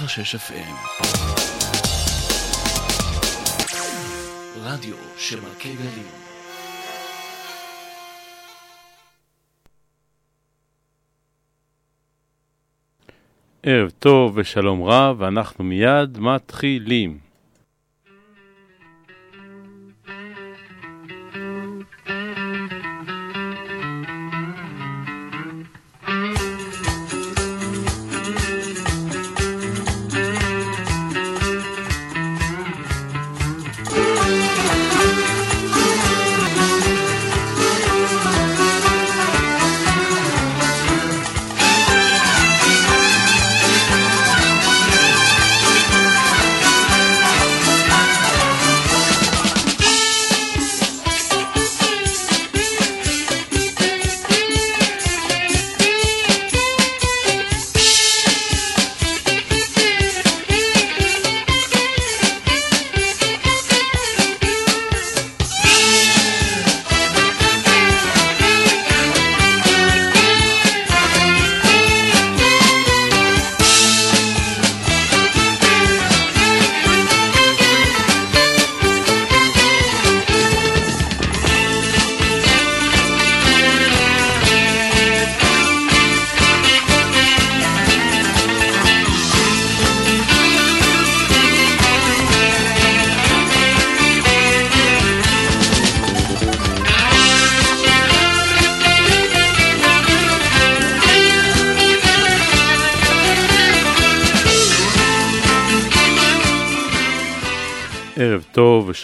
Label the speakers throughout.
Speaker 1: 106 FM. רדיו שמכה גלים.
Speaker 2: ערב טוב ושלום רב, ואנחנו מיד מתחילים.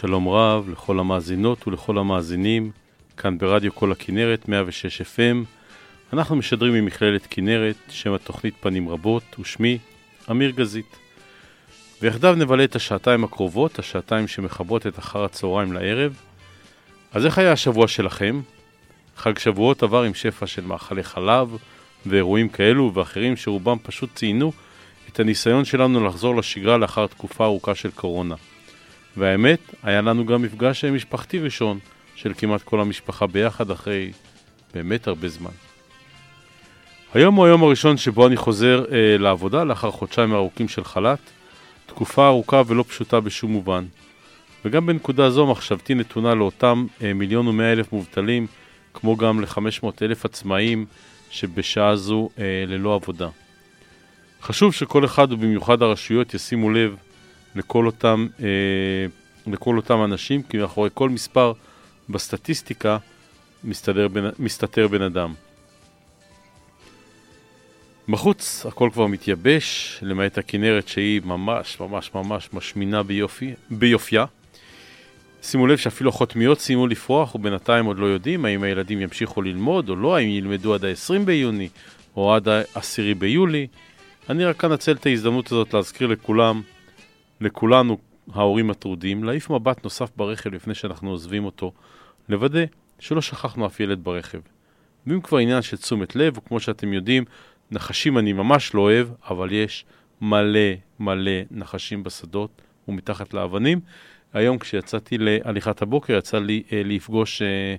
Speaker 2: טוב ושלום רב לכל המאזינות ולכל המאזינים כאן ברדיו כל הכנרת 106 FM אנחנו משדרים ממכללת כנרת, שם התוכנית פנים רבות ושמי אמיר גזית ויחדיו נבלה את השעתיים הקרובות, השעתיים שמחברות את אחר הצהריים לערב אז איך היה השבוע שלכם? חג שבועות עבר עם שפע של מאכלי חלב ואירועים כאלו ואחרים שרובם פשוט ציינו את הניסיון שלנו לחזור לשגרה לאחר תקופה ארוכה של קורונה. והאמת, היה לנו גם מפגש משפחתי ראשון של כמעט כל המשפחה ביחד אחרי באמת הרבה זמן. היום הוא היום הראשון שבו אני חוזר אה, לעבודה לאחר חודשיים ארוכים של חל"ת, תקופה ארוכה ולא פשוטה בשום מובן. וגם בנקודה זו מחשבתי נתונה לאותם אה, מיליון ומאה אלף מובטלים, כמו גם ל-500 אלף עצמאים שבשעה זו אה, ללא עבודה. חשוב שכל אחד ובמיוחד הרשויות ישימו לב לכל אותם, אה, לכל אותם אנשים, כי מאחורי כל מספר בסטטיסטיקה מסתדר מסתתר בן אדם. בחוץ הכל כבר מתייבש, למעט הכנרת שהיא ממש ממש ממש משמינה ביופי, ביופייה. שימו לב שאפילו החותמיות סיימו לפרוח ובינתיים עוד לא יודעים האם הילדים ימשיכו ללמוד או לא, האם ילמדו עד ה-20 ביוני או עד ה-10 ביולי. אני רק אנצל את ההזדמנות הזאת להזכיר לכולם לכולנו, ההורים הטרודים, להעיף מבט נוסף ברכב לפני שאנחנו עוזבים אותו, לוודא שלא שכחנו אף ילד ברכב. ואם כבר עניין של תשומת לב, וכמו שאתם יודעים, נחשים אני ממש לא אוהב, אבל יש מלא מלא נחשים בשדות ומתחת לאבנים. היום כשיצאתי להליכת הבוקר יצא לי אה, לפגוש אה,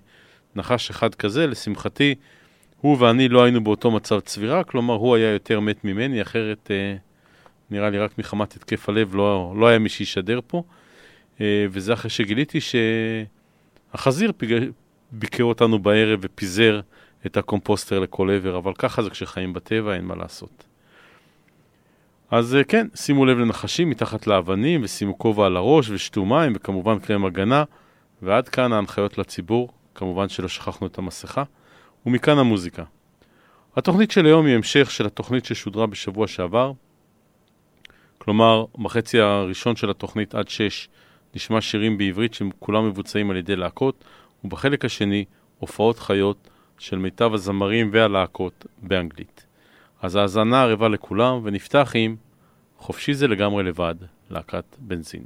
Speaker 2: נחש אחד כזה, לשמחתי הוא ואני לא היינו באותו מצב צבירה, כלומר הוא היה יותר מת ממני, אחרת אה, נראה לי רק מחמת התקף הלב לא, לא היה מי שישדר פה, אה, וזה אחרי שגיליתי שהחזיר פיג... ביקר אותנו בערב ופיזר את הקומפוסטר לכל עבר, אבל ככה זה כשחיים בטבע, אין מה לעשות. אז אה, כן, שימו לב לנחשים מתחת לאבנים, ושימו כובע על הראש, ושתו מים, וכמובן קרם הגנה, ועד כאן ההנחיות לציבור, כמובן שלא שכחנו את המסכה, ומכאן המוזיקה. התוכנית של היום היא המשך של התוכנית ששודרה בשבוע שעבר, כלומר, בחצי הראשון של התוכנית עד שש נשמע שירים בעברית שכולם מבוצעים על ידי להקות, ובחלק השני הופעות חיות של מיטב הזמרים והלהקות באנגלית. אז האזנה ערבה לכולם, ונפתח עם חופשי זה לגמרי לבד, להקת בנזין.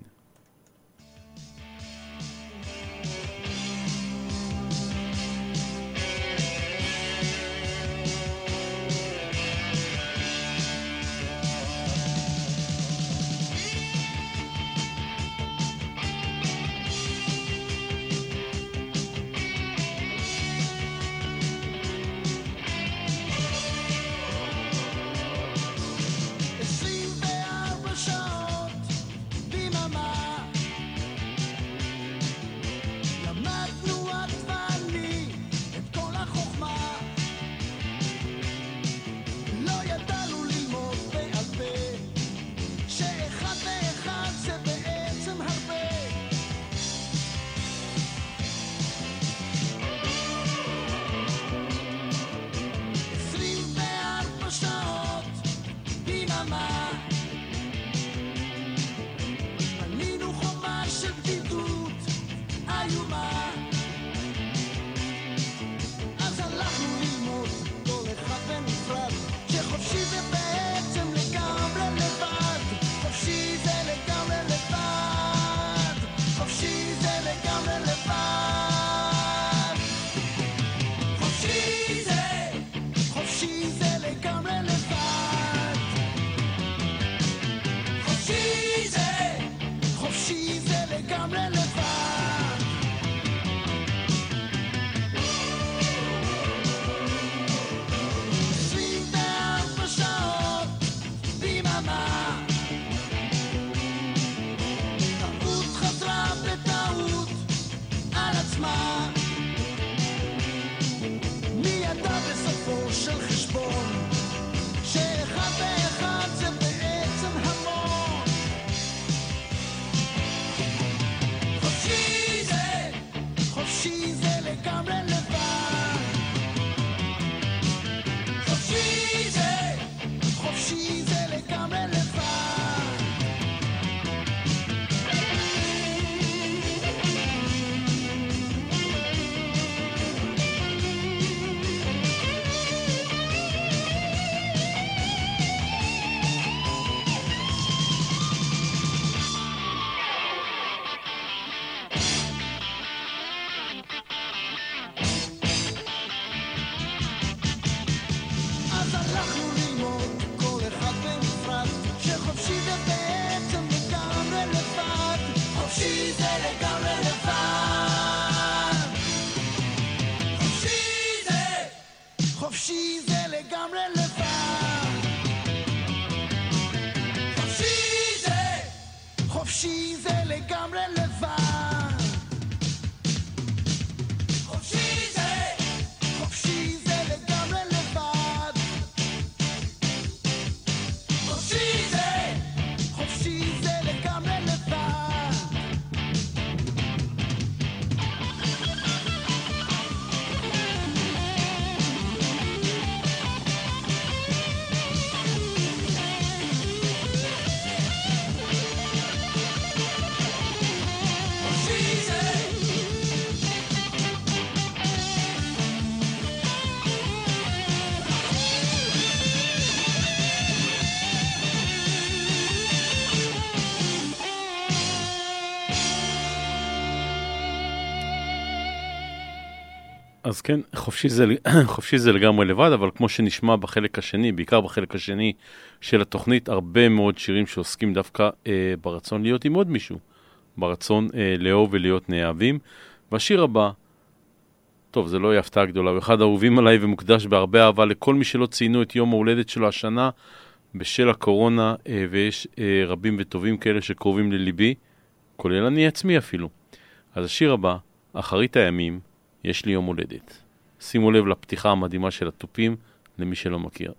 Speaker 3: אז כן, חופשי זה, חופשי זה לגמרי לבד, אבל כמו שנשמע בחלק השני, בעיקר בחלק השני של התוכנית, הרבה מאוד שירים שעוסקים דווקא אה, ברצון להיות עם עוד מישהו, ברצון אה, לאהוב ולהיות נאהבים. והשיר הבא, טוב, זה לא יהיה הפתעה גדולה, הוא אחד האהובים עליי ומוקדש בהרבה אהבה לכל מי שלא ציינו את יום ההולדת שלו השנה בשל הקורונה, אה, ויש אה, רבים וטובים כאלה שקרובים לליבי, כולל אני עצמי אפילו. אז השיר הבא, אחרית הימים, יש לי יום הולדת. שימו לב לפתיחה המדהימה של התופים, למי שלא מכיר.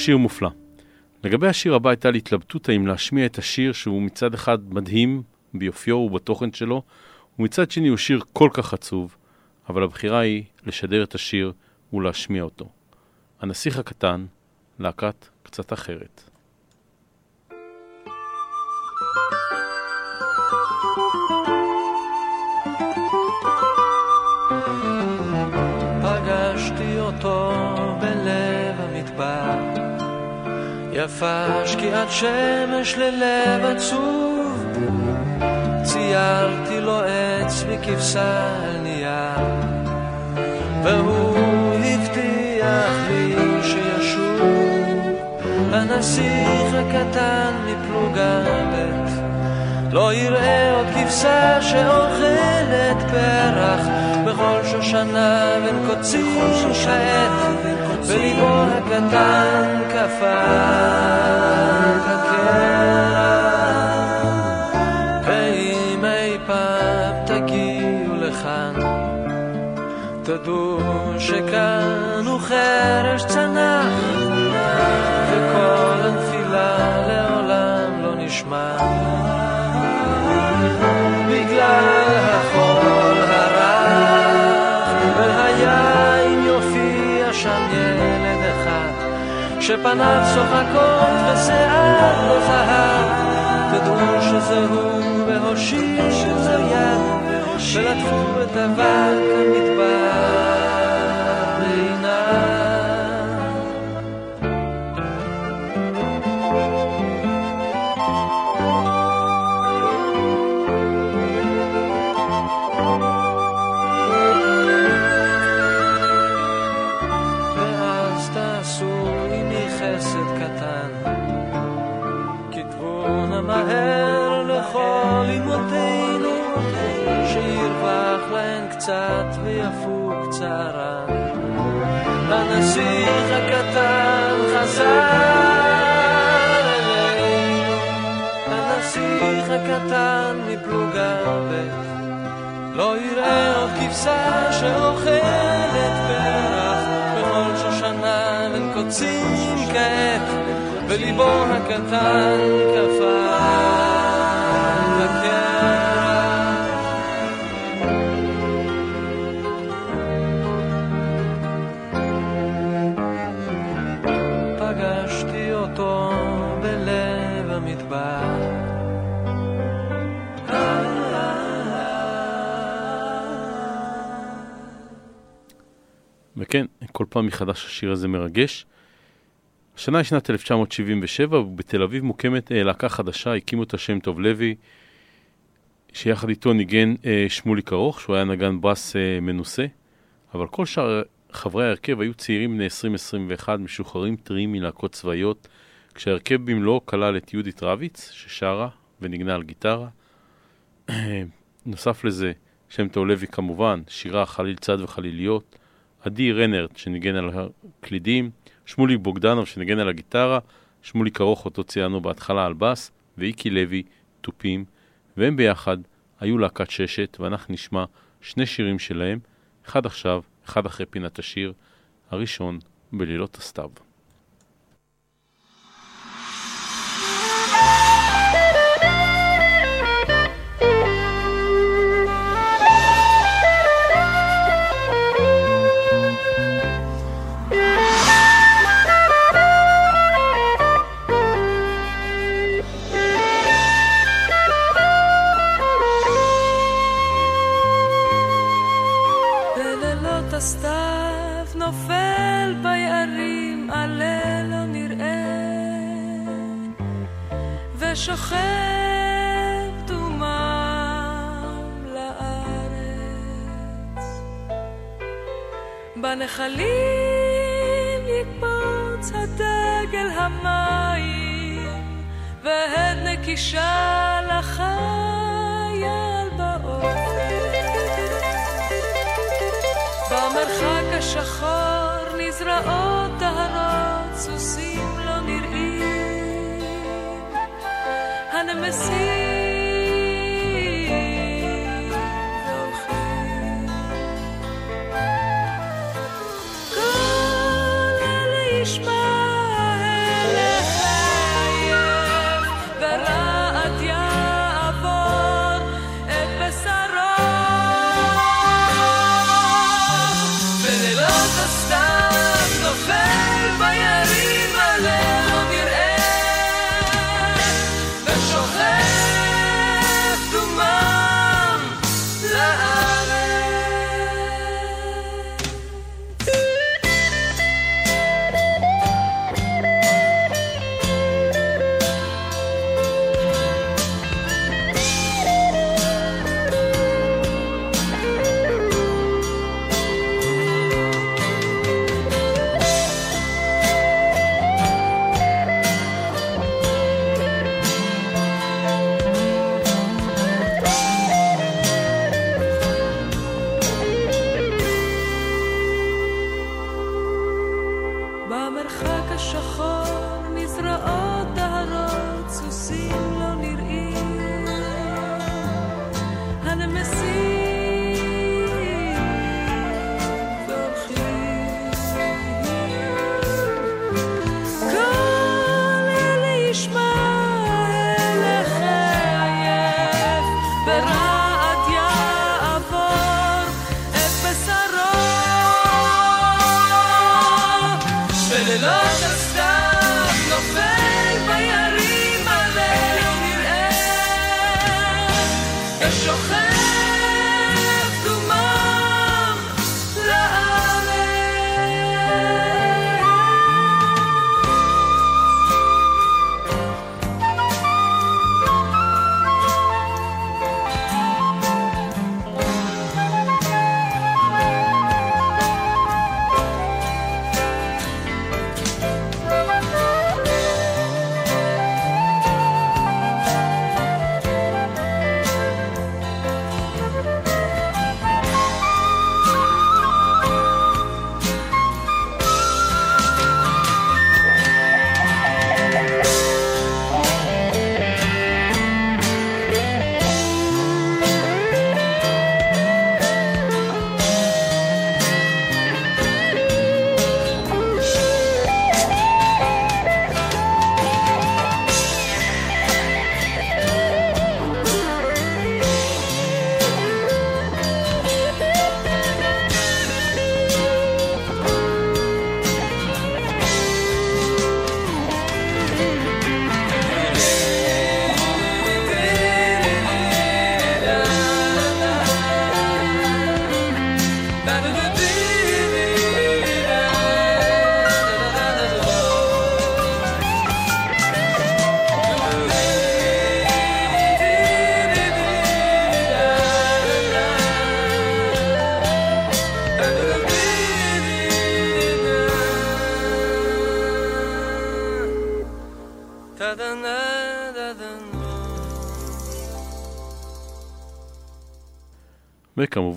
Speaker 3: שיר מופלא. לגבי השיר הבא הייתה לי התלבטות האם להשמיע את השיר שהוא מצד אחד מדהים ביופיו ובתוכן שלו, ומצד שני הוא שיר כל כך עצוב, אבל הבחירה היא לשדר את השיר ולהשמיע אותו. הנסיך הקטן, להקת קצת אחרת.
Speaker 4: יפה שקיעת שמש ללב עצוב. ציירתי לו עץ מכבשה על נייר, והוא הבטיח לי שישוב. הנסיך הקטן מפלוגה ב' לא יראה עוד כבשה שאוכלת פרח. בכל שושנה בין קוצים שעת בליבו הקטן קפא פעם תגיעו לכאן תדעו שכאן הוא חרש צנח וכל הנפילה לעולם לא נשמע שפניו צוחקות ושיער לא זהב תדעו שזה הוא והושיטו יד ולטפו את אבק המדבר הקטן מפלוגה ב' לא יראה עוד כבשה שאוכלת פרח. בכל שושנה בין קוצים כעת וליבו הקטן קפא
Speaker 2: כל פעם מחדש השיר הזה מרגש. השנה היא שנת 1977, ובתל אביב מוקמת אה, להקה חדשה, הקים אותה שם טוב לוי, שיחד איתו ניגן אה, שמוליק ארוך, שהוא היה נגן ברס אה, מנוסה, אבל כל שאר חברי ההרכב היו צעירים בני 20-21, משוחררים טריים מלהקות צבאיות, כשההרכב במלואו כלל את יהודית רביץ, ששרה ונגנה על גיטרה. נוסף לזה, שם טוב לוי כמובן, שירה חליל צד וחליליות, עדי רנרט שניגן על הקלידים, שמולי בוגדנוב שניגן על הגיטרה, שמולי כרוך אותו ציינו בהתחלה על בס, ואיקי לוי תופים, והם ביחד היו להקת ששת, ואנחנו נשמע שני שירים שלהם, אחד עכשיו, אחד אחרי פינת השיר, הראשון בלילות הסתיו.
Speaker 5: ושוכב דומם לארץ. בנחלים יקפוץ הדגל המים והד נקישה לחייל באופן במרחק השחור נזרעות טהרות, סוסים anonymous.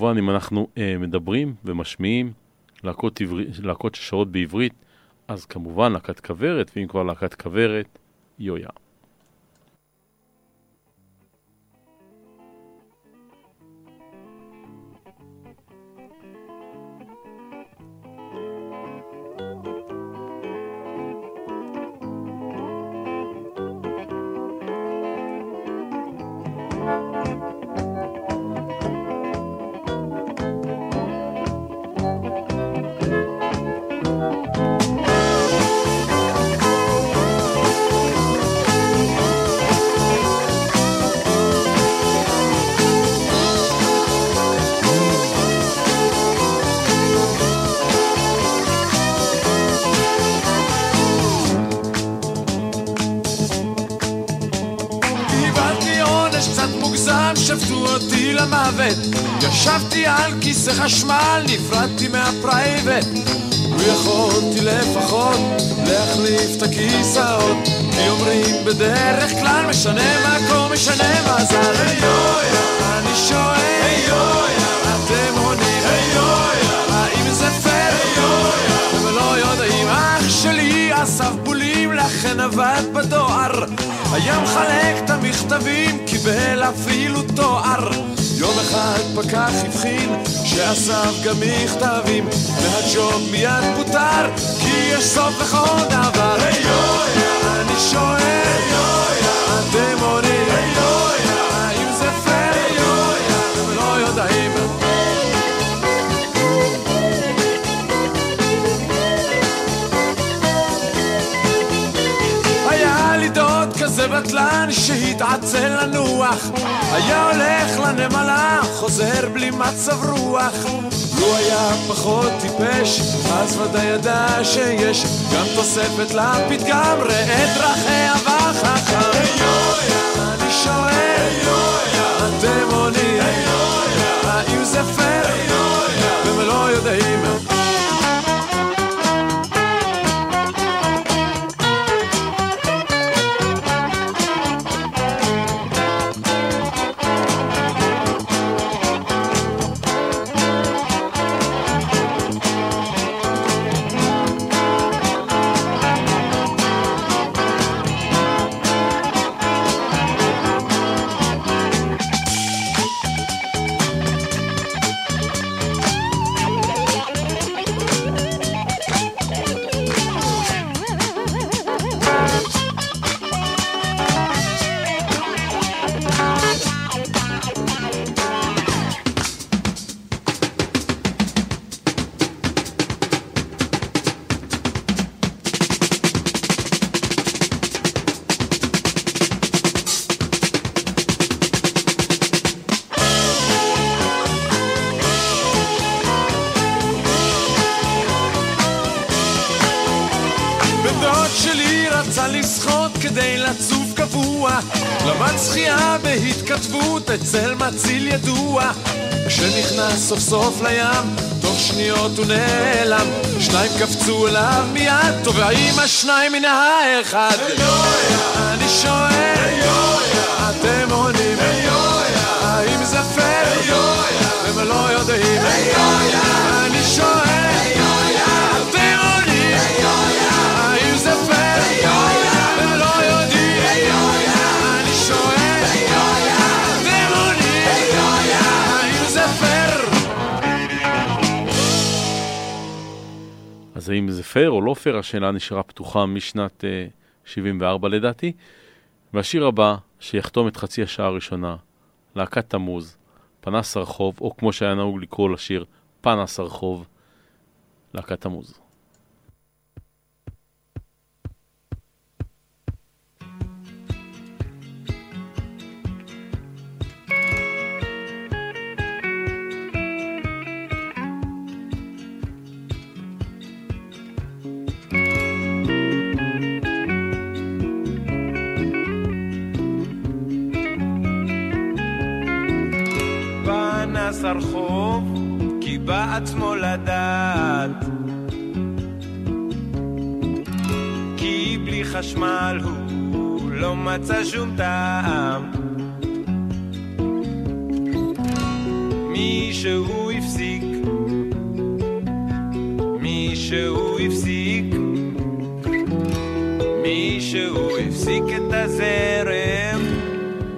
Speaker 2: וכמובן, אם אנחנו אה, מדברים ומשמיעים להקות, עברי, להקות ששרות בעברית, אז כמובן להקת כוורת, ואם כבר להקת כוורת, יויה.
Speaker 6: על כיסא חשמל, נפרדתי מהפרייבט. ויכולתי לפחות להחליף את הכיסאות. כי אומרים בדרך כלל משנה מקום, משנה מזל אני שואל. אתם עונים. האם זה פייר? היי הם לא יודעים. אח שלי אסף בולים לכן עבד בדואר. היה מחלק את המכתבים קיבל אפילו תואר יום אחד פקח הבחין שאסף גם מכתבים והג'וב מיד פוטר כי יש סוף לכל דבר היי אני שואל אתם עונים האם זה בטלן שהתעצל לנוח היה הולך לנמלה, חוזר בלי מצב רוח. לו היה פחות טיפש, אז ודאי ידע שיש גם תוספת לפתגם, ראה דרכי אבך החם. אני שואל, אתם עונים, האם זה פייר? והם לא יודעים. השניים מן האחד.
Speaker 2: אז האם זה פייר או לא פייר, השאלה נשארה פתוחה משנת אה, 74 לדעתי. והשיר הבא, שיחתום את חצי השעה הראשונה, להקת תמוז, פנס הרחוב, או כמו שהיה נהוג לקרוא לשיר, פנס הרחוב, להקת תמוז.
Speaker 3: פנס הרחוב, כי בעצמו לדעת. כי בלי חשמל הוא לא מצא שום טעם. מישהו הפסיק, מישהו הפסיק, מישהו הפסיק את הזרם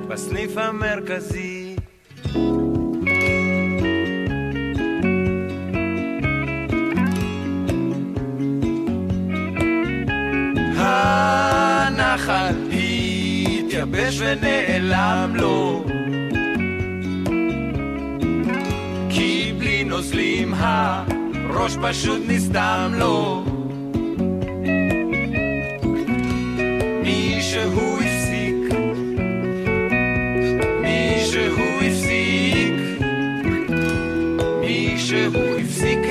Speaker 3: בסניף המרכזי. ונעלם לו. כי בלי נוזלים הראש פשוט נסתם לו.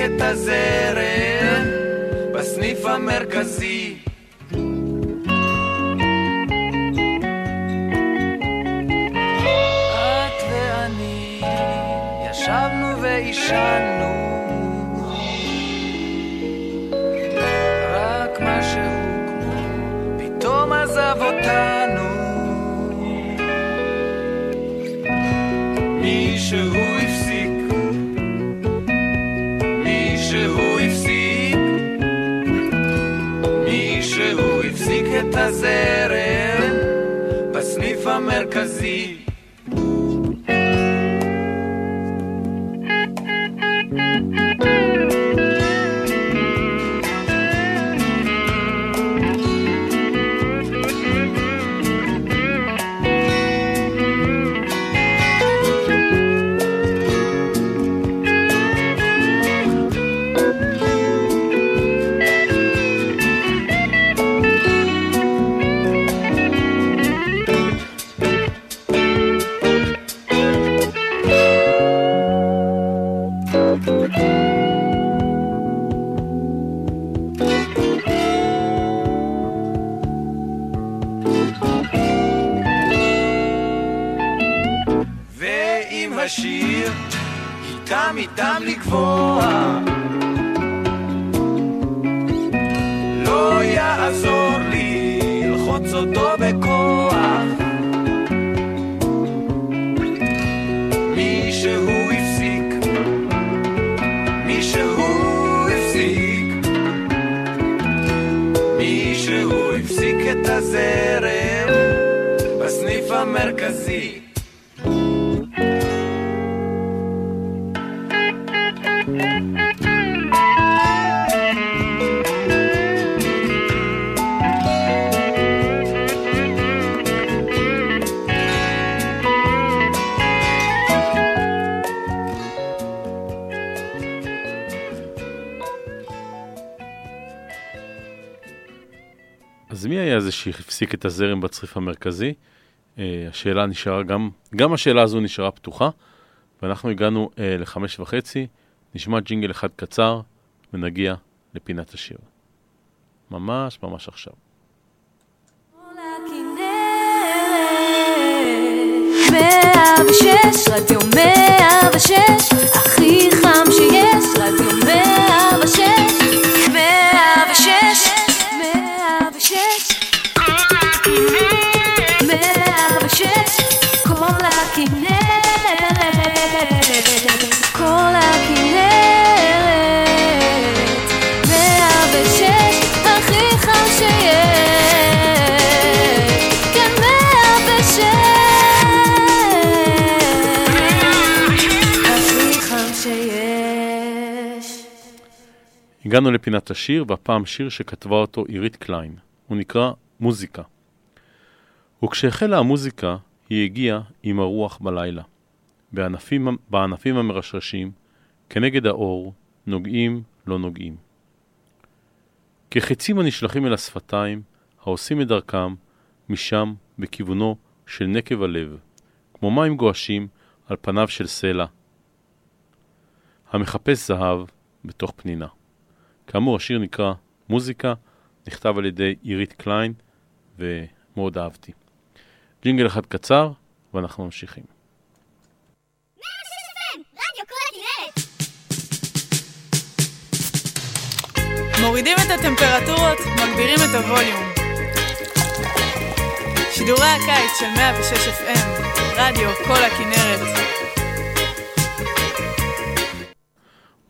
Speaker 3: את הזרם בסניף המרכזי
Speaker 4: ועישנו רק משהו כמו פתאום עזב אותנו.
Speaker 3: מישהו הפסיק. מישהו הפסיק. מישהו הפסיק את הזרם בסניף המרכזי
Speaker 2: אז מי היה זה שהפסיק את הזרם בצריף המרכזי? Uh, השאלה נשארה גם, גם השאלה הזו נשארה פתוחה, ואנחנו הגענו uh, לחמש וחצי, נשמע ג'ינגל אחד קצר, ונגיע לפינת השיר. ממש ממש עכשיו.
Speaker 7: רדיו מאה ושש, הכי חם שיש, רדיו מאה ושש.
Speaker 2: הגענו לפינת השיר, והפעם שיר שכתבה אותו עירית קליין. הוא נקרא מוזיקה. וכשהחלה המוזיקה, היא הגיעה עם הרוח בלילה. בענפים, בענפים המרשרשים, כנגד האור, נוגעים לא נוגעים. כחצים הנשלחים אל השפתיים, העושים את דרכם, משם, בכיוונו של נקב הלב, כמו מים גועשים על פניו של סלע, המחפש זהב בתוך פנינה. כאמור, השיר נקרא מוזיקה, נכתב על ידי עירית קליין, ומאוד אהבתי. ג'ינגל אחד קצר, ואנחנו ממשיכים.
Speaker 8: מורידים את הטמפרטורות, מגבירים את הווליום. שידורי הקיץ של 106 FM, רדיו כל הכנרת.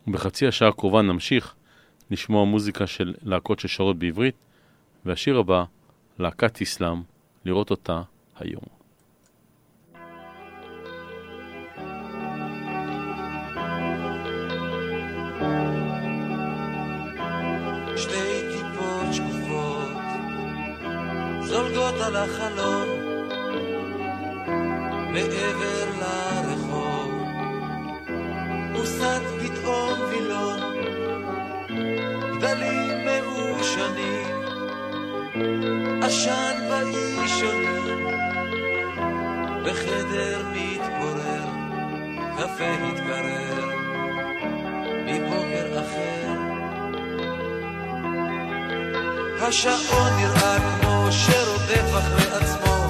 Speaker 2: ובחצי השעה הקרובה נמשיך לשמוע מוזיקה של להקות ששרות בעברית, והשיר הבא, להקת אסלאם, לראות אותה היום.
Speaker 4: שתי טיפות שקופות זולגות על החלון מעבר לרחוב מוסד פתאום וילון גדלים מעושנים עשן באישונים בחדר מתפורר קפה התקרר מבוקר אחר. השעון נראה כמו שרודף אחרי עצמו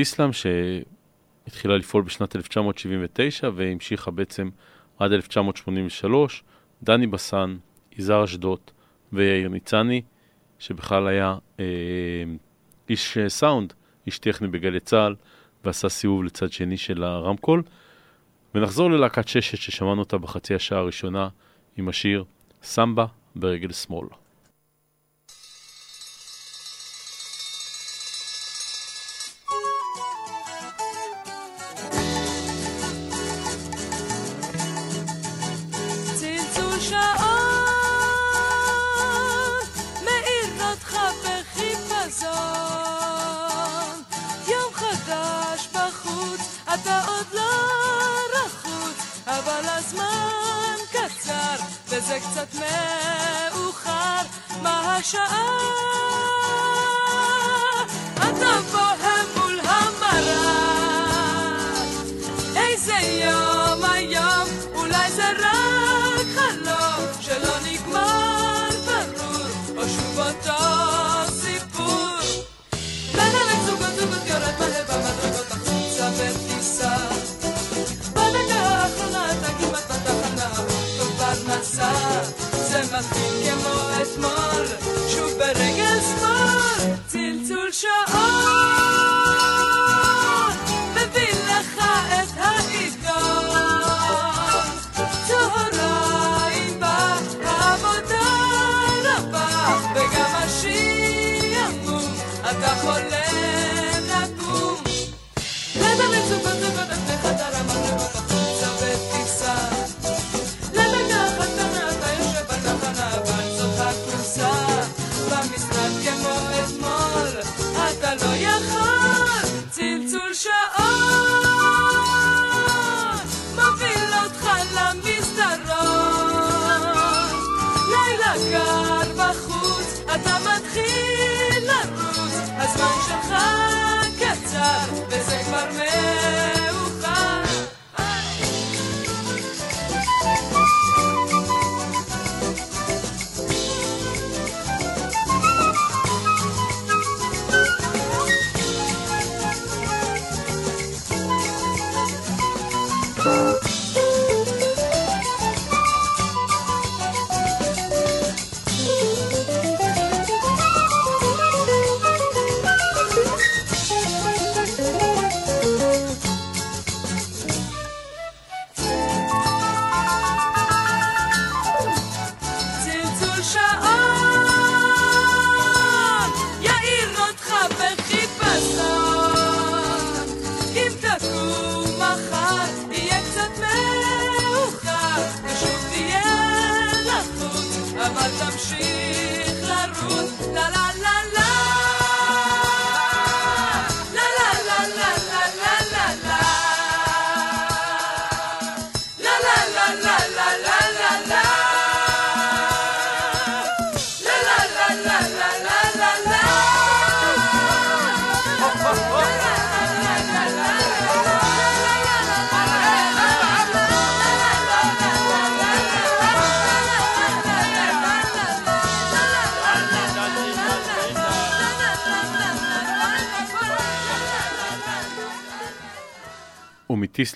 Speaker 2: טיסלאם שהתחילה לפעול בשנת 1979 והמשיכה בעצם עד 1983. דני בסן, יזהר אשדוד ויאיר ניצני, שבכלל היה אה, איש אה, סאונד, איש טכני בגלי צה"ל, ועשה סיבוב לצד שני של הרמקול. ונחזור ללהקת ששת ששמענו אותה בחצי השעה הראשונה עם השיר סמבה ברגל שמאל.
Speaker 5: וזה קצת מאוחר. מה השעה? אתה בוהם מול המראה. איזה יום היום, אולי זה רק חלום שלא נגמר ברור, או שוב אותו סיפור. בין המצוקות יורד מלא במדרגות החוצה בטיסה. رفتی که ما اسمال شو برگ مال تیل تول شعار. מתחיל לרוץ, הזמן שלך קצר, וזה כבר מאוחר.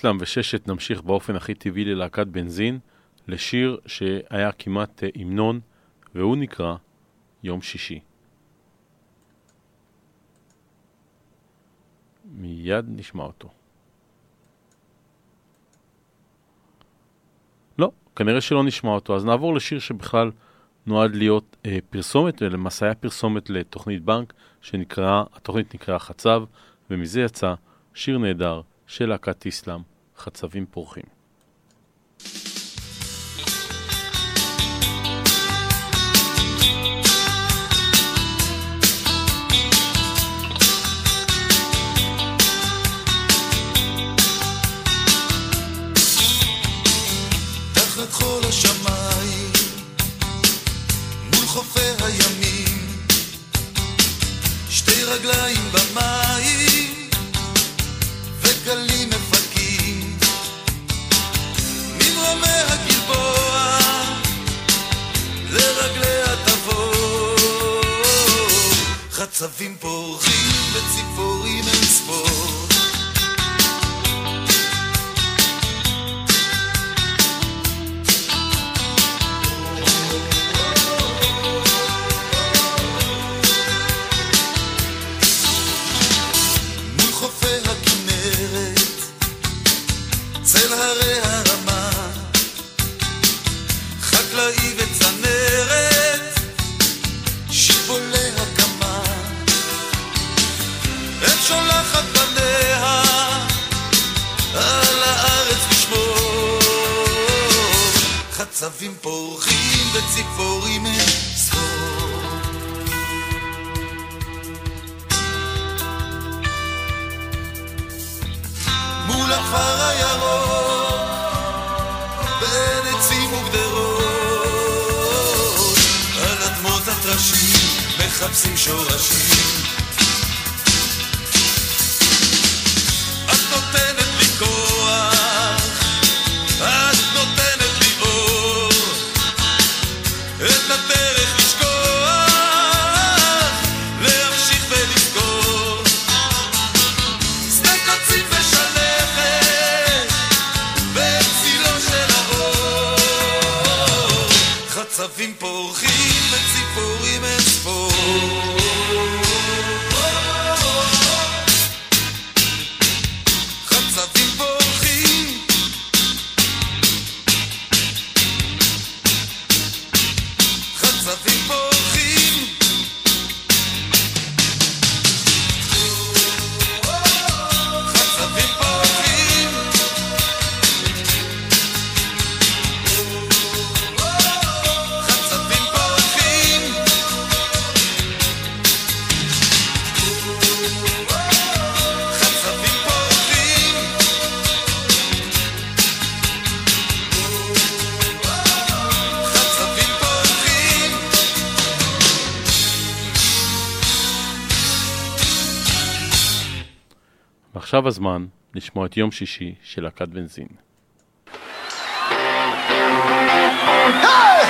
Speaker 2: ומטיסלאם וששת נמשיך באופן הכי טבעי ללהקת בנזין, לשיר שהיה כמעט אה, המנון, והוא נקרא יום שישי. מיד נשמע אותו. לא, כנראה שלא נשמע אותו, אז נעבור לשיר שבכלל נועד להיות אה, פרסומת, ולמעשה היה פרסומת לתוכנית בנק, שנקרא, התוכנית נקראה חצב, ומזה יצא שיר נהדר של להקת איסלאם, חצבים פורחים.
Speaker 3: מול הימים, רגליים במים, צבים פורחים וציפורים אין ספור. עשבים פורחים וציפורים הם סחור. מול הכפר הירוק, בין עצים וגדרות, על אדמות הטרשים מחפשים שורשים
Speaker 9: עכשיו הזמן לשמוע את יום שישי של להקת בנזין. Hey!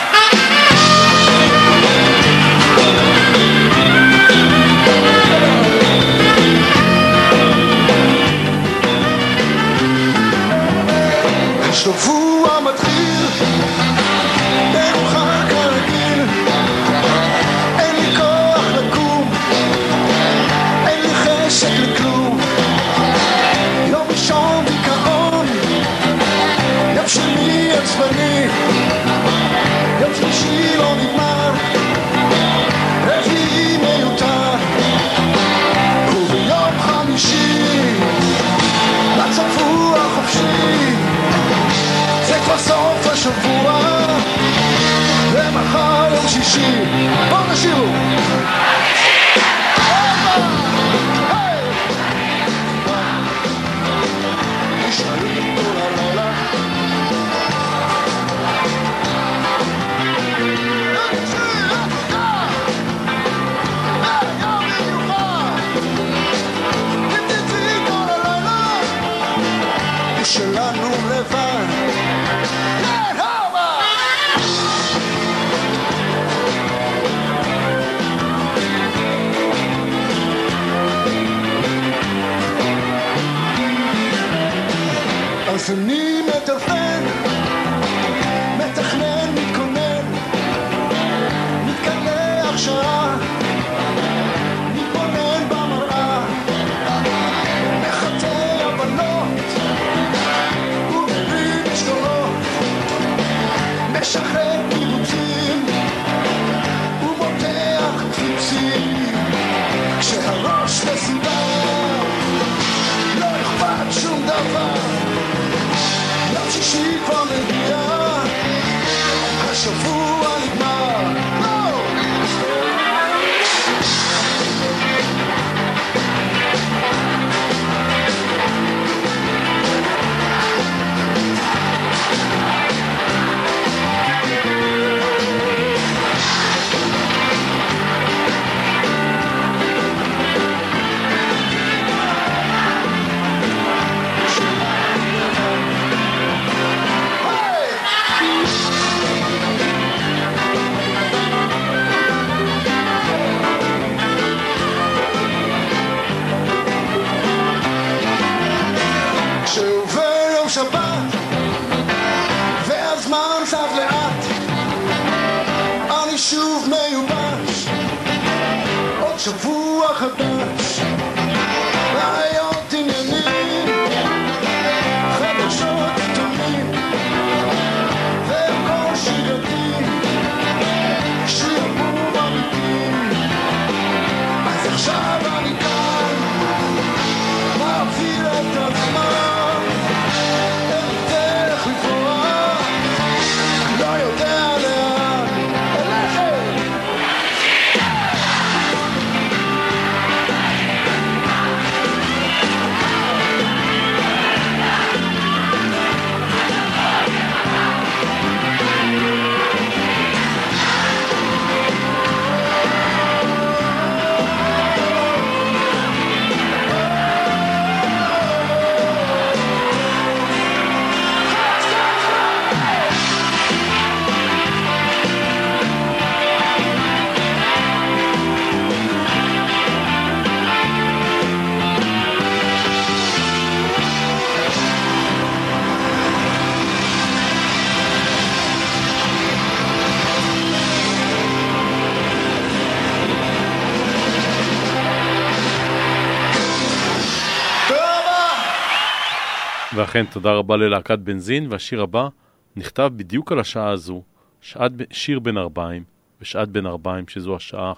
Speaker 2: ואכן, תודה רבה ללהקת בנזין, והשיר הבא נכתב בדיוק על השעה הזו, שעת, שיר בן ארבעים, ושעת בן ארבעים, שזו השעה,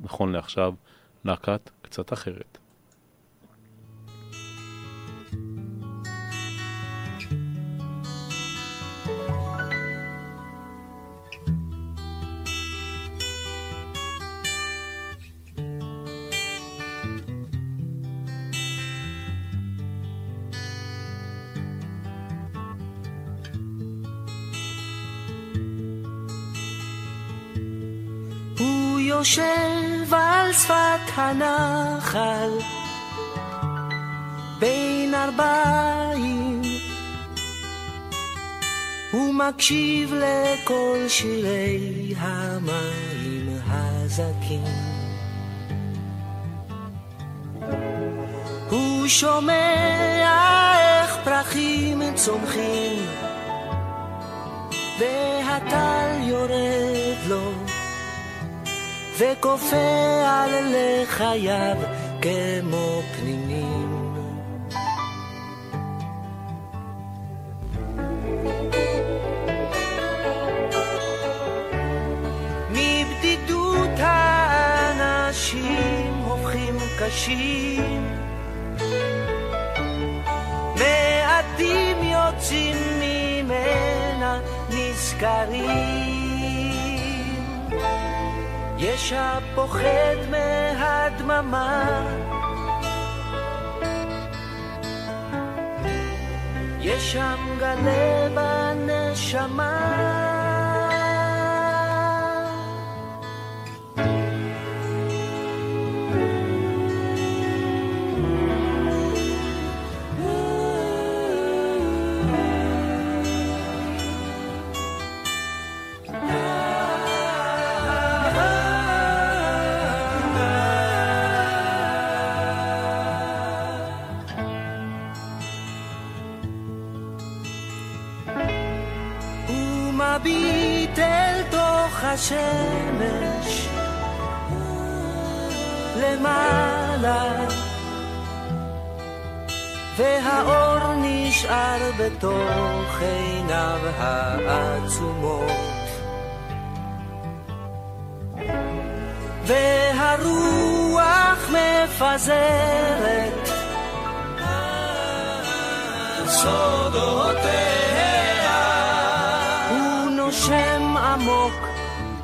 Speaker 2: נכון לעכשיו, להקת קצת אחרת.
Speaker 7: יושב על שפת הנחל. בין ארבעים. הוא מקשיב לכל שירי המים הזכים. הוא שומע איך פרחים צומחים והטל יורד לו וכופה על לחייו כמו פנינים. מבדידות האנשים הופכים קשים מעטים יוצאים ממנה נזכרים יש הפוחד מהדממה. יש שם גלה בנשמה השמש למעלה והאור נשאר בתוך עיניו העצומות. והרוח מפזרת סודותיה הוא נושם עמוק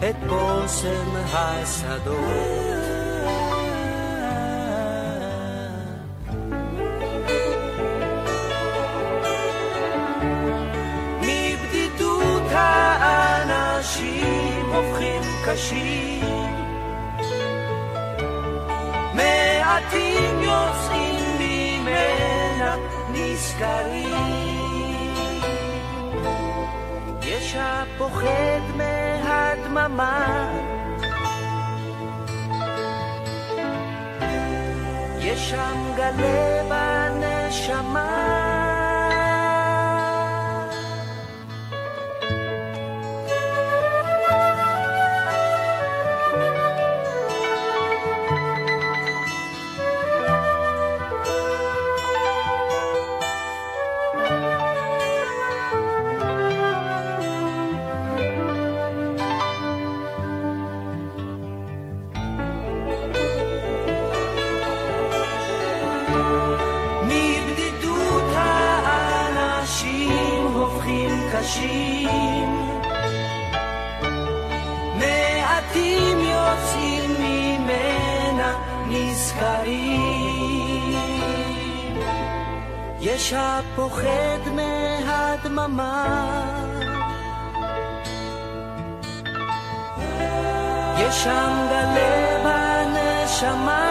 Speaker 7: את בושם השדות. מבדידות האנשים הופכים קשים. מעטים יוצאים ממנה נזכרים. יש הפוחד מהדממה יש שם גלה בנשמה הרשע פוחד מהדממה יש שם גלה בנשמה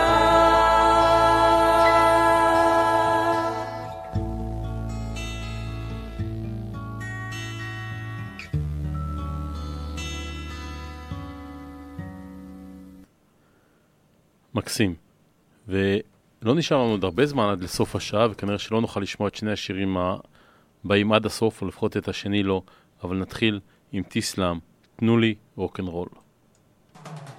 Speaker 2: מקסים. ו... לא נשאר לנו עוד הרבה זמן עד לסוף השעה, וכנראה שלא נוכל לשמוע את שני השירים הבאים עד הסוף, או לפחות את השני לא, אבל נתחיל עם טיסלאם, תנו לי רוקנרול.
Speaker 3: thank
Speaker 2: you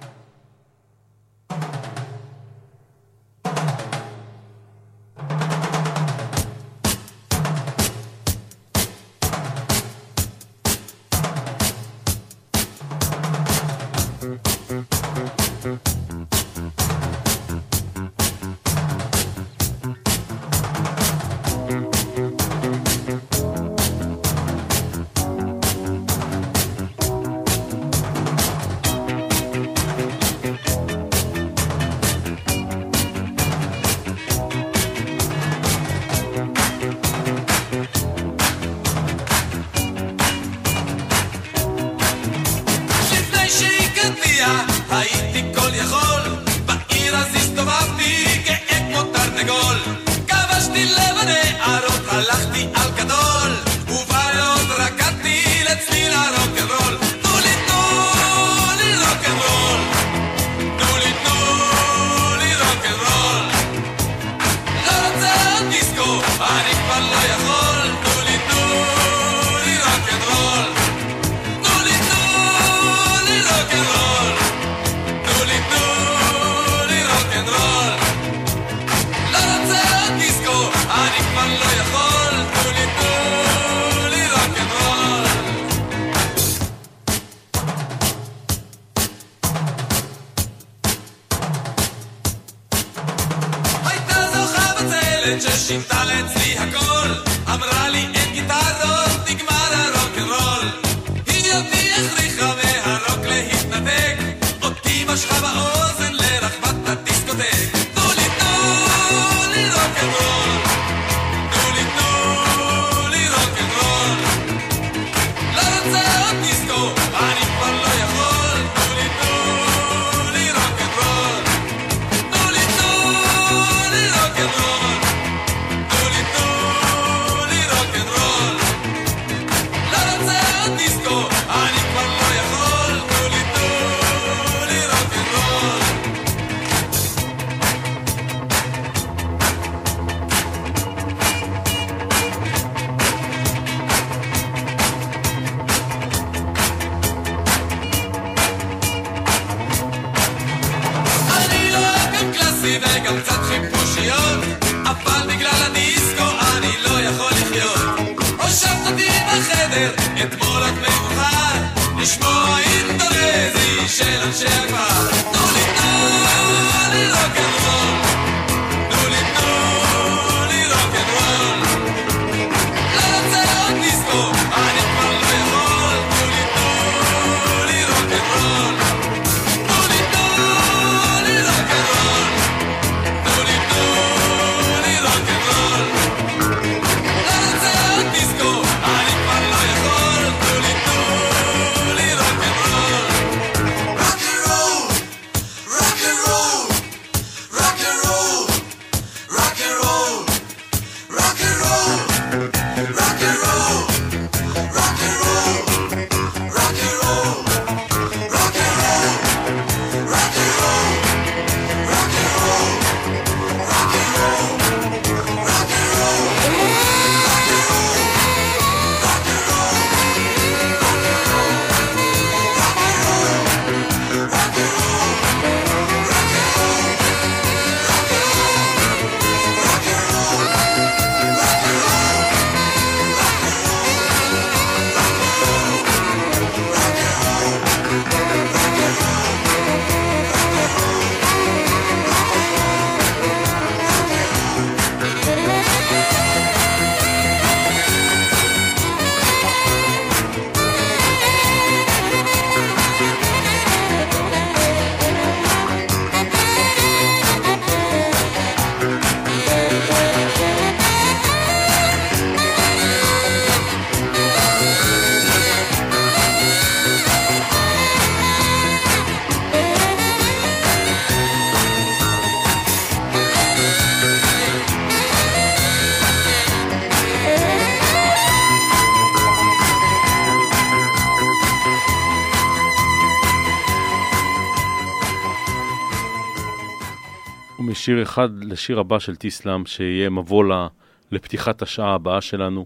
Speaker 2: אחד לשיר הבא של טיסלאם, שיהיה מבוא ל- לפתיחת השעה הבאה שלנו,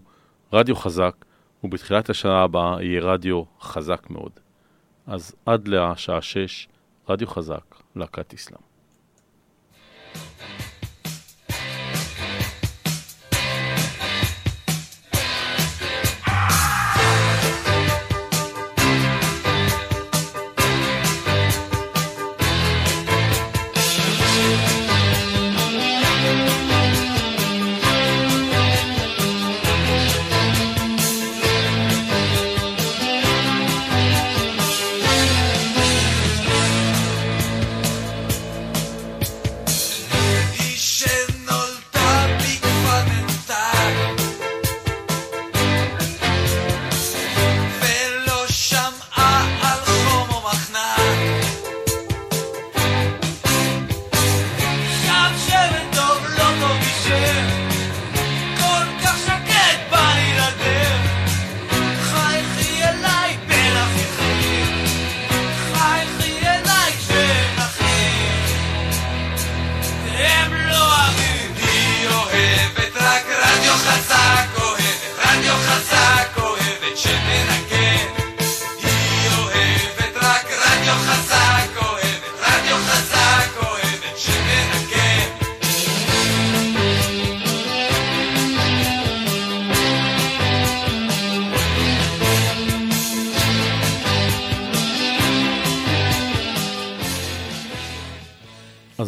Speaker 2: רדיו חזק, ובתחילת השעה הבאה יהיה רדיו חזק מאוד. אז עד לשעה שש, רדיו חזק, להקת טיסלאם.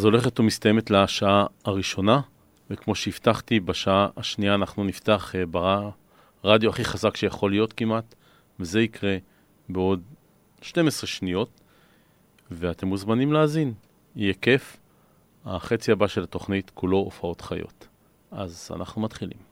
Speaker 2: הולכת ומסתיימת לה השעה הראשונה, וכמו שהבטחתי, בשעה השנייה אנחנו נפתח אה, ברדיו הכי חזק שיכול להיות כמעט, וזה יקרה בעוד 12 שניות, ואתם מוזמנים להאזין. יהיה כיף. החצי הבא של התוכנית כולו הופעות חיות. אז אנחנו מתחילים.